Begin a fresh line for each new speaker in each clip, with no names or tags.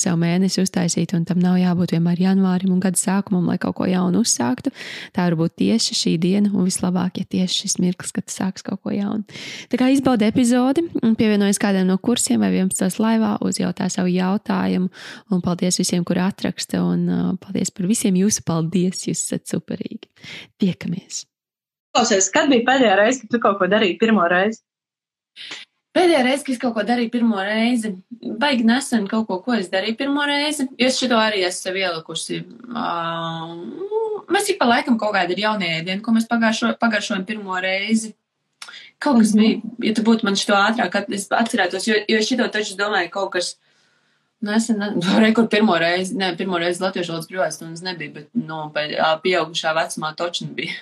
sev mēnesi uztaisīt, un tam nav jābūt vienmēr janvārim un gada sākumam, lai kaut ko jaunu uzsāktu. Tā var būt tieši šī diena, un vislabāk, ja tieši šis mirklis, kad sāks kaut ko jaunu. Tā kā izbaudi epizodi, pievienojas kādam no kursiem vai 11. laivā, uzjautā savu jautājumu, un paldies visiem, kuri atraksta, un uh, paldies par visiem jūsu paldies, jūs esat superīgi. Tiekamies!
Klausies, kad bija pēdējā reize, kad tu kaut ko darīji pirmo reizi?
Pēdējā reize, kad es kaut ko darīju pirmo reizi, baigi nesen kaut ko, ko es darīju pirmo reizi. Es šito arī esmu sev ielikusi. Uh, mēs ik pa laikam kaut kāda ir jaunie ēdieni, ko mēs pagājušo, pagājušojam pirmo reizi. Kaut kas mm -hmm. bija, ja tu būtu man šito ātrāk, es atcerētos, jo, jo šito taču domāju kaut kas. Nesen, nu, rekur pirmo reizi, ne, pirmo reizi latviešu valodas brīvās stundas nebija, bet, nu, pieaugušā vecumā točni bija.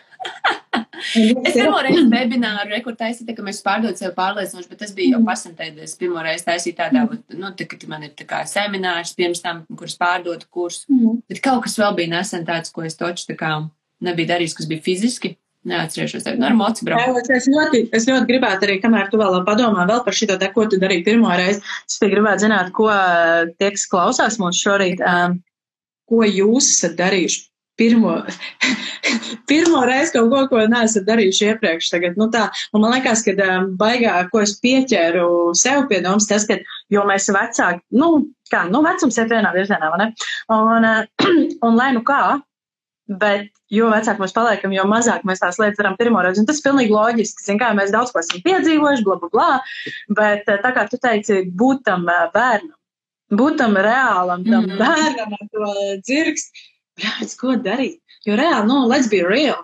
es pirmo reizi webināru rekurtaisīju, ka mēs pārdod sev pārliecinoši, bet tas bija jau mhm. pasantēdies. Pirmo reizi taisīju tādā, nu, tā, ka man ir tā kā seminārs pirms tam, kurus pārdotu kursu. Mm. Bet kaut kas vēl bija nesen tāds, ko es toču tā kā nebija darījis, kas bija fiziski. Neatcerēšos, tev nu, ar mocu braukt.
Es ļoti, es ļoti gribētu arī, kamēr tu vēl padomā vēl par šito te, ko tu darīji pirmo reizi, es te gribētu zināt, ko tie, kas klausās mūs šorīt, um, ko jūs esat darījuši pirmo, pirmo reizi kaut ko, ko neesat darījuši iepriekš. Tagad, nu tā, un man liekas, ka um, baigā, ko es pieķēru sev pie domas, tas, ka, jo mēs vecāki, nu, kā, nu, vecums iet vienā virzienā, vai ne? Un, un lai nu kā, bet jo vecāk mēs paliekam, jo mazāk mēs tās lietas varam pirmo reizi. Un tas ir pilnīgi loģiski. Zin, kā, mēs daudz ko esam piedzīvojuši, bla, bla, bla. Bet uh, tā kā tu teici, būt tam uh, bērnam, būt tam reālam, tam mm -hmm. bērnam ar to dzirkstu Jāredz, ko darīt. Jo reāli, nu, let's be real,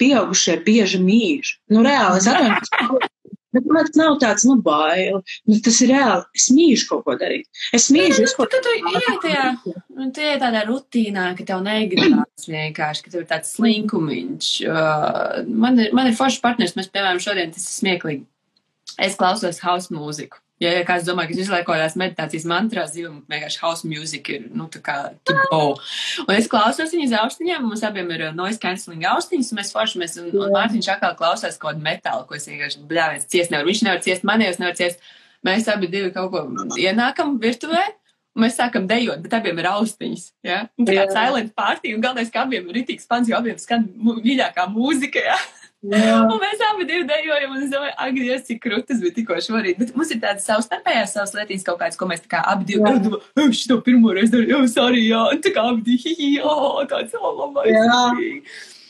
pieaugušie bieži mīž. Nu, reāli, es atvainojos. Bet man nav tāds, nu, bail. Nu, tas ir reāli. Es mīlu kaut ko darīt. Es mīlu
visu, ko tu ienāc tajā. Nu, tu ienāc tādā rutīnā, ka tev negribas vienkārši, ka tev ir tāds slinkumiņš. Uh, man ir, man ir foršs partners. Mēs, piemēram, šodien tas ir smieklīgi. Es klausos house mūziku. Ja, ja kāds domā, ka laiku kādās meditācijas mantrās dzīvo, vienkārši house music ir, nu, tā kā to go. Un es klausos viņas austiņām, mums abiem ir uh, noise cancelling austiņas, un mēs foršamies, un, un Mārtiņš atkal klausās kaut kādu metālu, ko es vienkārši, bļāviens, ciest nevaru. Viņš nevar ciest, manējos nevar ciest. Mēs abi divi kaut ko ienākam virtuvē. Un mēs sākam dejot, bet abiem ir austiņas. Ja? Un tā kā silent party, un galvenais, ka abiem ir rītīgs pants, jo abiem skan mīļākā mūzika. Ja? Un mēs abi divi dejojam, un es domāju, ak, Dievs, cik krūtis bija tikko šorīt. Bet mums ir tādas savstarpējās savas lietas, kaut kādas, ko mēs tā kā abi divi darām. Es to pirmo reizi darīju, jau sorry, jā, un tā kā abi divi, hihi, jā, tāds, oh, labais.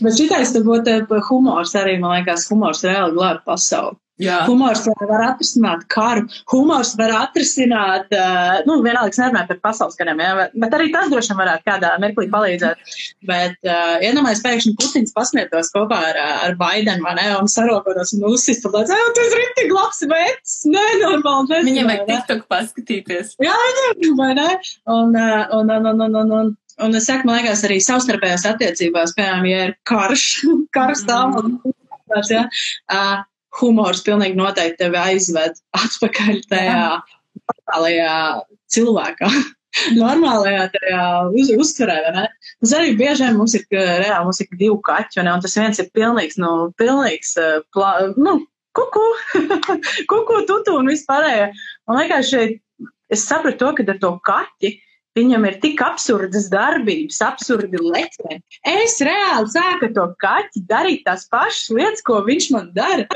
Bet šitais te būtu humors arī, man liekas, humors reāli glāb pasauli. Jā. Humors var atrisināt karu, humors var atrisināt, uh, nu, vienalga, es nerunāju par pasaules kariem, ja, bet, bet arī tas droši vien varētu kādā mirklī palīdzēt. Bet, uh, iedomājies, pēkšņi Putins pasmietos kopā ar, ar Baidenu, vai ne, un sarokotos un uzsist, un tāds, ej, tu esi rītīgi labs vecs, nenormāli.
Viņam vajag TikTok paskatīties.
Jā, viņam, vai ne? Un, uh, un, un, un, un, un, un, un es saku, man liekas, arī savstarpējās attiecībās, piemēram, ja ir karš, karš stāvoklis, mm. ja, uh, humors pilnīgi noteikti tevi aizved atpakaļ tajā normālajā cilvēkā. Normālajā tajā uz, uztverē, vai ne? Mums arī bieži vien mums ir, reāli, mums ir divi kaķi? Un tas viens ir pilnīgs, nu, pilnīgs, plā, nu, kuku, kuku, tutu un vispārējo. Man liekas, šeit, es sapratu to, ka ar to kaķi Viņam ir tik absurdas darbības, absurdi lecieni. Es reāli sāku to kaķi darīt tās pašas lietas, ko viņš man dara.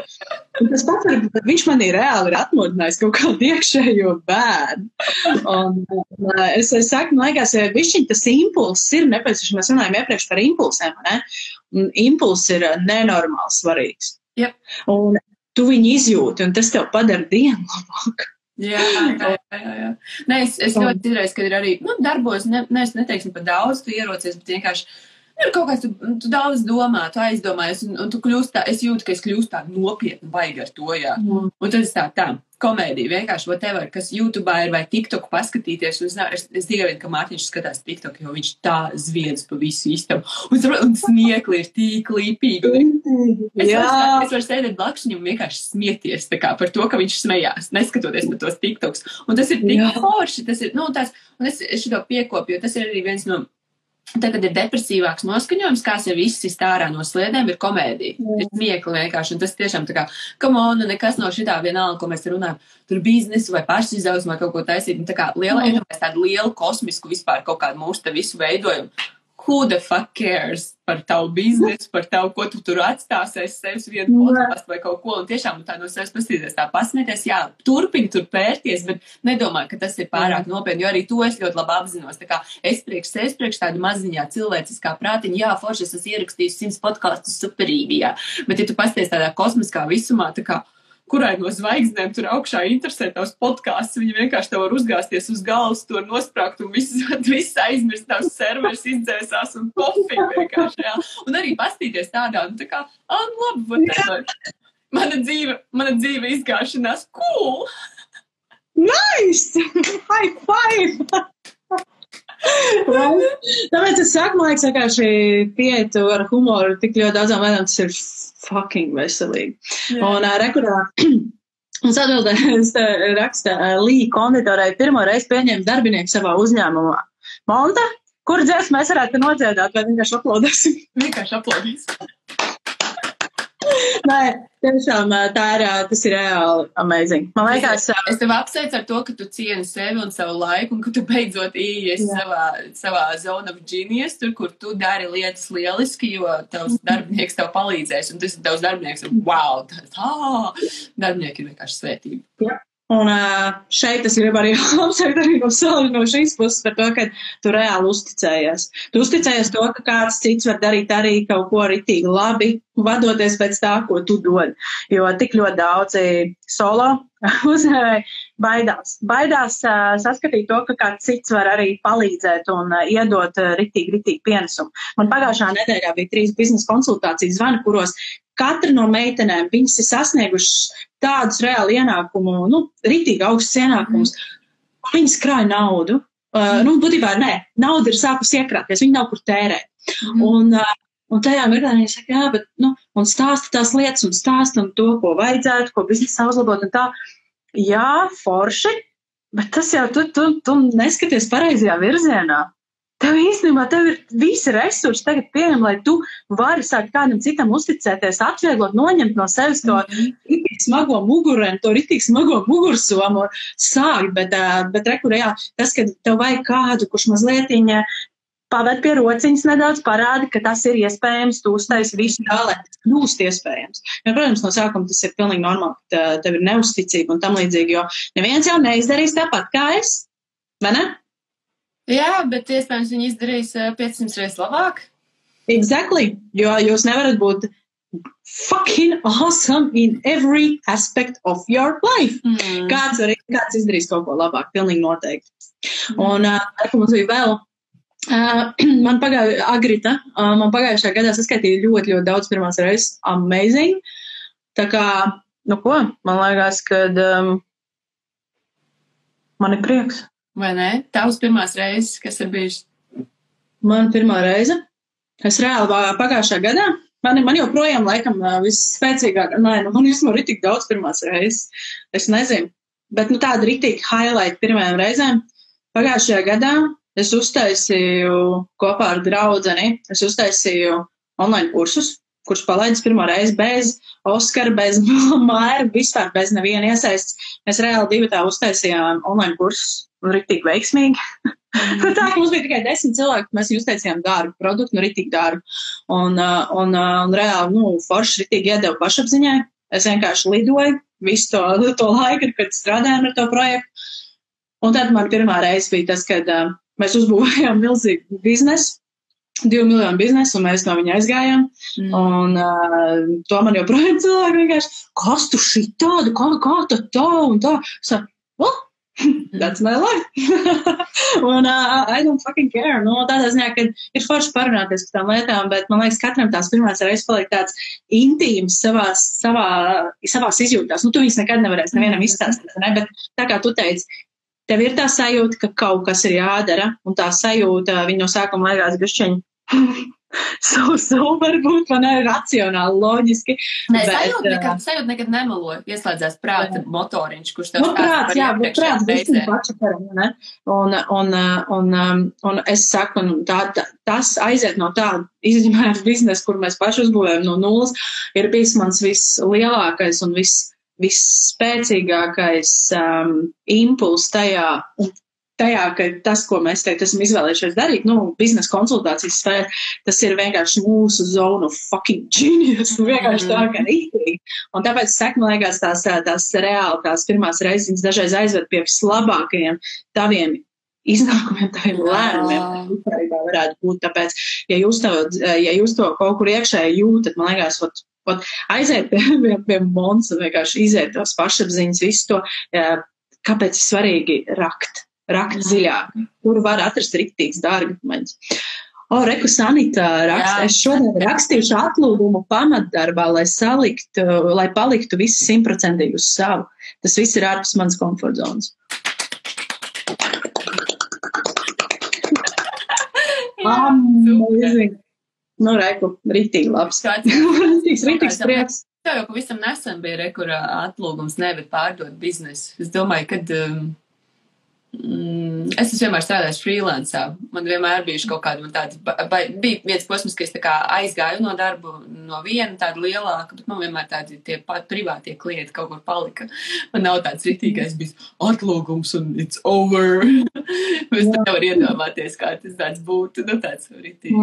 Un tas pats, ka viņš man ir reāli ir atmodinājis kaut kādu iekšējo bērnu. Un, un, es, es saku, man liekas, višķiņ tas impulss ir nepieciešams. Mēs runājam iepriekš par impulsiem, ne? Un impulss ir nenormāli svarīgs.
Yep.
Un tu viņu izjūti, un tas tev padara dienu labāk.
Jā, jā, jā. jā. Nē, es, es ļoti dzirdēju, ka ir arī nu, darbos, ne, ne, neteiksim par daudz, tu ierocies, bet vienkārši ir kaut kas, tu, tu daudz domā, tu aizdomājies, un, un tu kļūst tā, es jūtu, ka es kļūstu tā nopietni baigi ar to, jā. Mm. Un tad es tā, tā, komēdija, vienkārši whatever, kas YouTube ir vai TikTok paskatīties. Es, es, es dievinu, ka Mārtiņš skatās TikTok, jo viņš tā zviedz pa visu istabu. Un, un smiekli ir tik līpīgi. Es varu, es varu sēdēt blakus viņam vienkārši smieties kā, par to, ka viņš smējās, neskatoties par tos TikToks. Un tas ir tik forši, tas ir, nu, tās, un es, es šo piekopju, jo tas ir arī viens no Tagad ir depresīvāks noskaņojums, kā sev izsist ārā no sliedēm, ir komēdija. Mm. Ir smiekli vienkārši, un tas tiešām tā kā, come on, nekas no šitā vienalga, ko mēs runājam, tur biznesu vai pašizdevumu vai kaut ko taisīt, un tā kā liela, mm. tādu lielu kosmisku vispār kaut kādu mūsu te visu veidojumu who the fuck cares par tavu biznesu, par tavu, ko tu tur atstāsi aiz sevis vienu podkāstu vai kaut ko, un tiešām tā no sevis pastīties, tā pasmieties, jā, turpini tur pērties, bet nedomā, ka tas ir pārāk nopietni, jo arī to es ļoti labi apzinos, tā kā es priekš sevis, priekš tādu maziņā cilvēciskā prātiņa, jā, forši es esmu ierakstījis simts podkāstus superīgi, jā, bet ja tu pasties tādā kosmiskā visumā, tā kā, kurai no zvaigznēm tur augšā interesē tavs podkāsts. Viņi vienkārši tev var uzgāzties uz galvas, to nosprāgt un viss, viss aizmirst, tavs serveris izdzēsās un pofīgi vienkārši. Jā. Un arī pastīties tādā, nu tā kā, ah, labi, whatever. Mana dzīve, mana dzīve izgāšanās, cool!
Nice! High five! Tāpēc es saku, man liekas, vienkārši pietu ar humoru tik ļoti daudzām lietām, tas ir fucking veselīgi. Jā. Un uh, rekurā. Un atbildēs raksta Lī konditorai pirmo reizi pieņēma darbinieku savā uzņēmumā. Monta, kur dziesmu mēs varētu nodziedāt, vai vienkārši aplaudēsim?
Vienkārši aplaudēsim.
Nē, tiešām tā ir, tas ir reāli amazing. Man liekas,
es, es tev apsveicu ar to, ka tu cieni sevi un savu laiku, un ka tu beidzot ieies savā, savā zone of genius, tur, kur tu dari lietas lieliski, jo tavs darbinieks tev palīdzēs, un tas ir tavs darbinieks, un wow, tā, tā darbinieki ir vienkārši svētība.
Jā. Un šeit es gribu arī apsveikt arī no savas, no šīs puses par to, ka tu reāli uzticējies. Tu uzticējies to, ka kāds cits var darīt arī kaut ko ritīgi labi, vadoties pēc tā, ko tu dod. Jo tik ļoti daudzi solo uzņēmēji baidās. Baidās saskatīt to, ka kāds cits var arī palīdzēt un iedot ritīgi, ritīgi pienesumu. Man pagājušā nedēļā bija trīs biznesa konsultācijas zvani, kuros katra no meitenēm, viņas ir sasniegušas tādus reāli ienākumu, nu, ritīgi augstus ienākumus. Mm. Viņas krāja naudu. Uh, nu, būtībā nē, nauda ir sākusi iekrāpties, viņa nav kur tērēt. Mm. Un, uh, un tajā mirklī viņa saka, jā, bet, nu, un stāsta tās lietas, un stāsta un to, ko vajadzētu, ko biznesā uzlabot, un tā. Jā, forši, bet tas jau tu, tu, tu neskaties pareizajā virzienā. Tev īstenībā tev ir visi resursi tagad pieejami, lai tu vari sākt kādam citam uzticēties, atvieglot, noņemt no sevis to mm -hmm. smago mugurēnu, to ritīgi smago mugursomu, sākt, bet, bet rekurējā, tas, ka tev vajag kādu, kurš mazlietiņa paved pie rociņas nedaudz, parāda, ka tas ir iespējams, tu uztaisi visu tā, lai tas kļūst iespējams. Ja, protams, no sākuma tas ir pilnīgi normāli, ka tev ir neusticība un tam līdzīgi, jo neviens jau neizdarīs tāpat kā es, vai ne?
Jā, bet iespējams viņi izdarīs 500 reizes labāk.
Exactly, jo jūs nevarat būt fucking awesome in every aspect of your life. Mm. Kāds, var, kāds izdarīs kaut ko labāk, pilnīgi noteikti. Mm. Un uh, mums bija vēl. Uh, man pagāja agrita, uh, man pagājušajā gadā saskaitīja ļoti, ļoti daudz pirmās reizes. Amazing. Tā kā, nu ko, man liekas, ka um, man ir prieks.
Vai ne? Tavs pirmās reizes, kas ir bijušas?
Man pirmā reize. Es reāli pagājušā gadā. Man, man joprojām, laikam, visspēcīgāk, nē, nu, man vismaz ir tik daudz pirmās reizes. Es nezinu. Bet, nu, tāda rītīga highlight pirmajām reizēm. Pagājušajā gadā es uztaisīju kopā ar draudzeni, es uztaisīju online kursus, kurš palaidis pirmo reizi bez Oskara, bez Māra, vispār bez neviena iesaists. Mēs reāli divi tā uztaisījām online kursus un riktīgi veiksmīgi. Mm. tā mums bija tikai desmit cilvēki, mēs viņu uztaisījām dārgu produktu, nu, ritīgi dārgu. Un, un, un reāli, nu, forši ritīgi iedeva pašapziņai. Es vienkārši lidoju visu to, to laiku, kad strādājām ar to projektu. Un tad man pirmā reize bija tas, kad uh, mēs uzbūvējām milzīgu biznesu. Divu miljonu biznesu, un mēs no viņa aizgājām. Mm. Un uh, to man joprojām cilvēki vienkārši, kas tu šī tādu, kā, kā tā tā un tā. So, well, That's my life. un uh, I don't fucking care. Nu, tādā ziņā, ka ir forši parunāties par tām lietām, bet man liekas, katram tās pirmās reizes paliek tāds intīms savā, savā, savās izjūtās. Nu, tu viņus nekad nevarēsi nevienam izstāstīt, ne? bet tā kā tu teici, tev ir tā sajūta, ka kaut kas ir jādara, un tā sajūta, viņa no sākuma liekas bišķiņi so, so varbūt man ir racionāli, loģiski.
Nē, bet, sajūta nekad, sajūta nekad nemelo. Ieslēdzās prāta motoriņš, kurš tev
nu, prāts, jā, bet prāts visam pačakaram, ne? Un, un, un, un, un es saku, un tā, tā, tas aiziet no tā, izņemot biznesu, kur mēs paši uzbūvējam no nulles, ir bijis mans vislielākais un viss visspēcīgākais um, impulss tajā, un tajā, ka tas, ko mēs teikt, esam izvēlējušies darīt, nu, biznesa konsultācijas sfēra, tas ir vienkārši mūsu zonu fucking genius, vienkārši tā, ka rītīgi. Un tāpēc, sek, man liekas, tās, tās reāli, tās pirmās reizes dažreiz aizved pie vislabākajiem taviem iznākumiem, tādiem lēmumiem, vispārībā varētu būt. Tāpēc, ja jūs, to, ja jūs to kaut kur iekšēji jūtat, man liekas, ot, ot, aiziet pie, pie, pie un vienkārši iziet tās pašapziņas, visu to, kāpēc ir svarīgi rakt rakt dziļāk, kur var atrast riktīgs dārgakmeņus. O, Reku Sanita raksta, es šodien rakstīšu atlūgumu pamatdarbā, lai saliktu, lai paliktu visi simtprocentīgi uz savu. Tas viss ir ārpus manas komfortzonas. Amazing. Nu, Reku, rītīgi labs. Rītīgs, rītīgs prieks.
Tev jau pavisam nesen bija rekurā atlūgums nevis pārdot biznesu. Es domāju, kad um, Mm, es esmu vienmēr strādājis freelancā. Man vienmēr bija kaut kāda tāda, ba, bija viens posms, ka es aizgāju no darba no viena tāda lielāka, bet man vienmēr tādi tie privātie klienti kaut kur palika. Man nav tāds ritīgais bijis atlūgums un it's over. es nevaru iedomāties, kā tas tāds būtu. Nu, tāds ritīgs.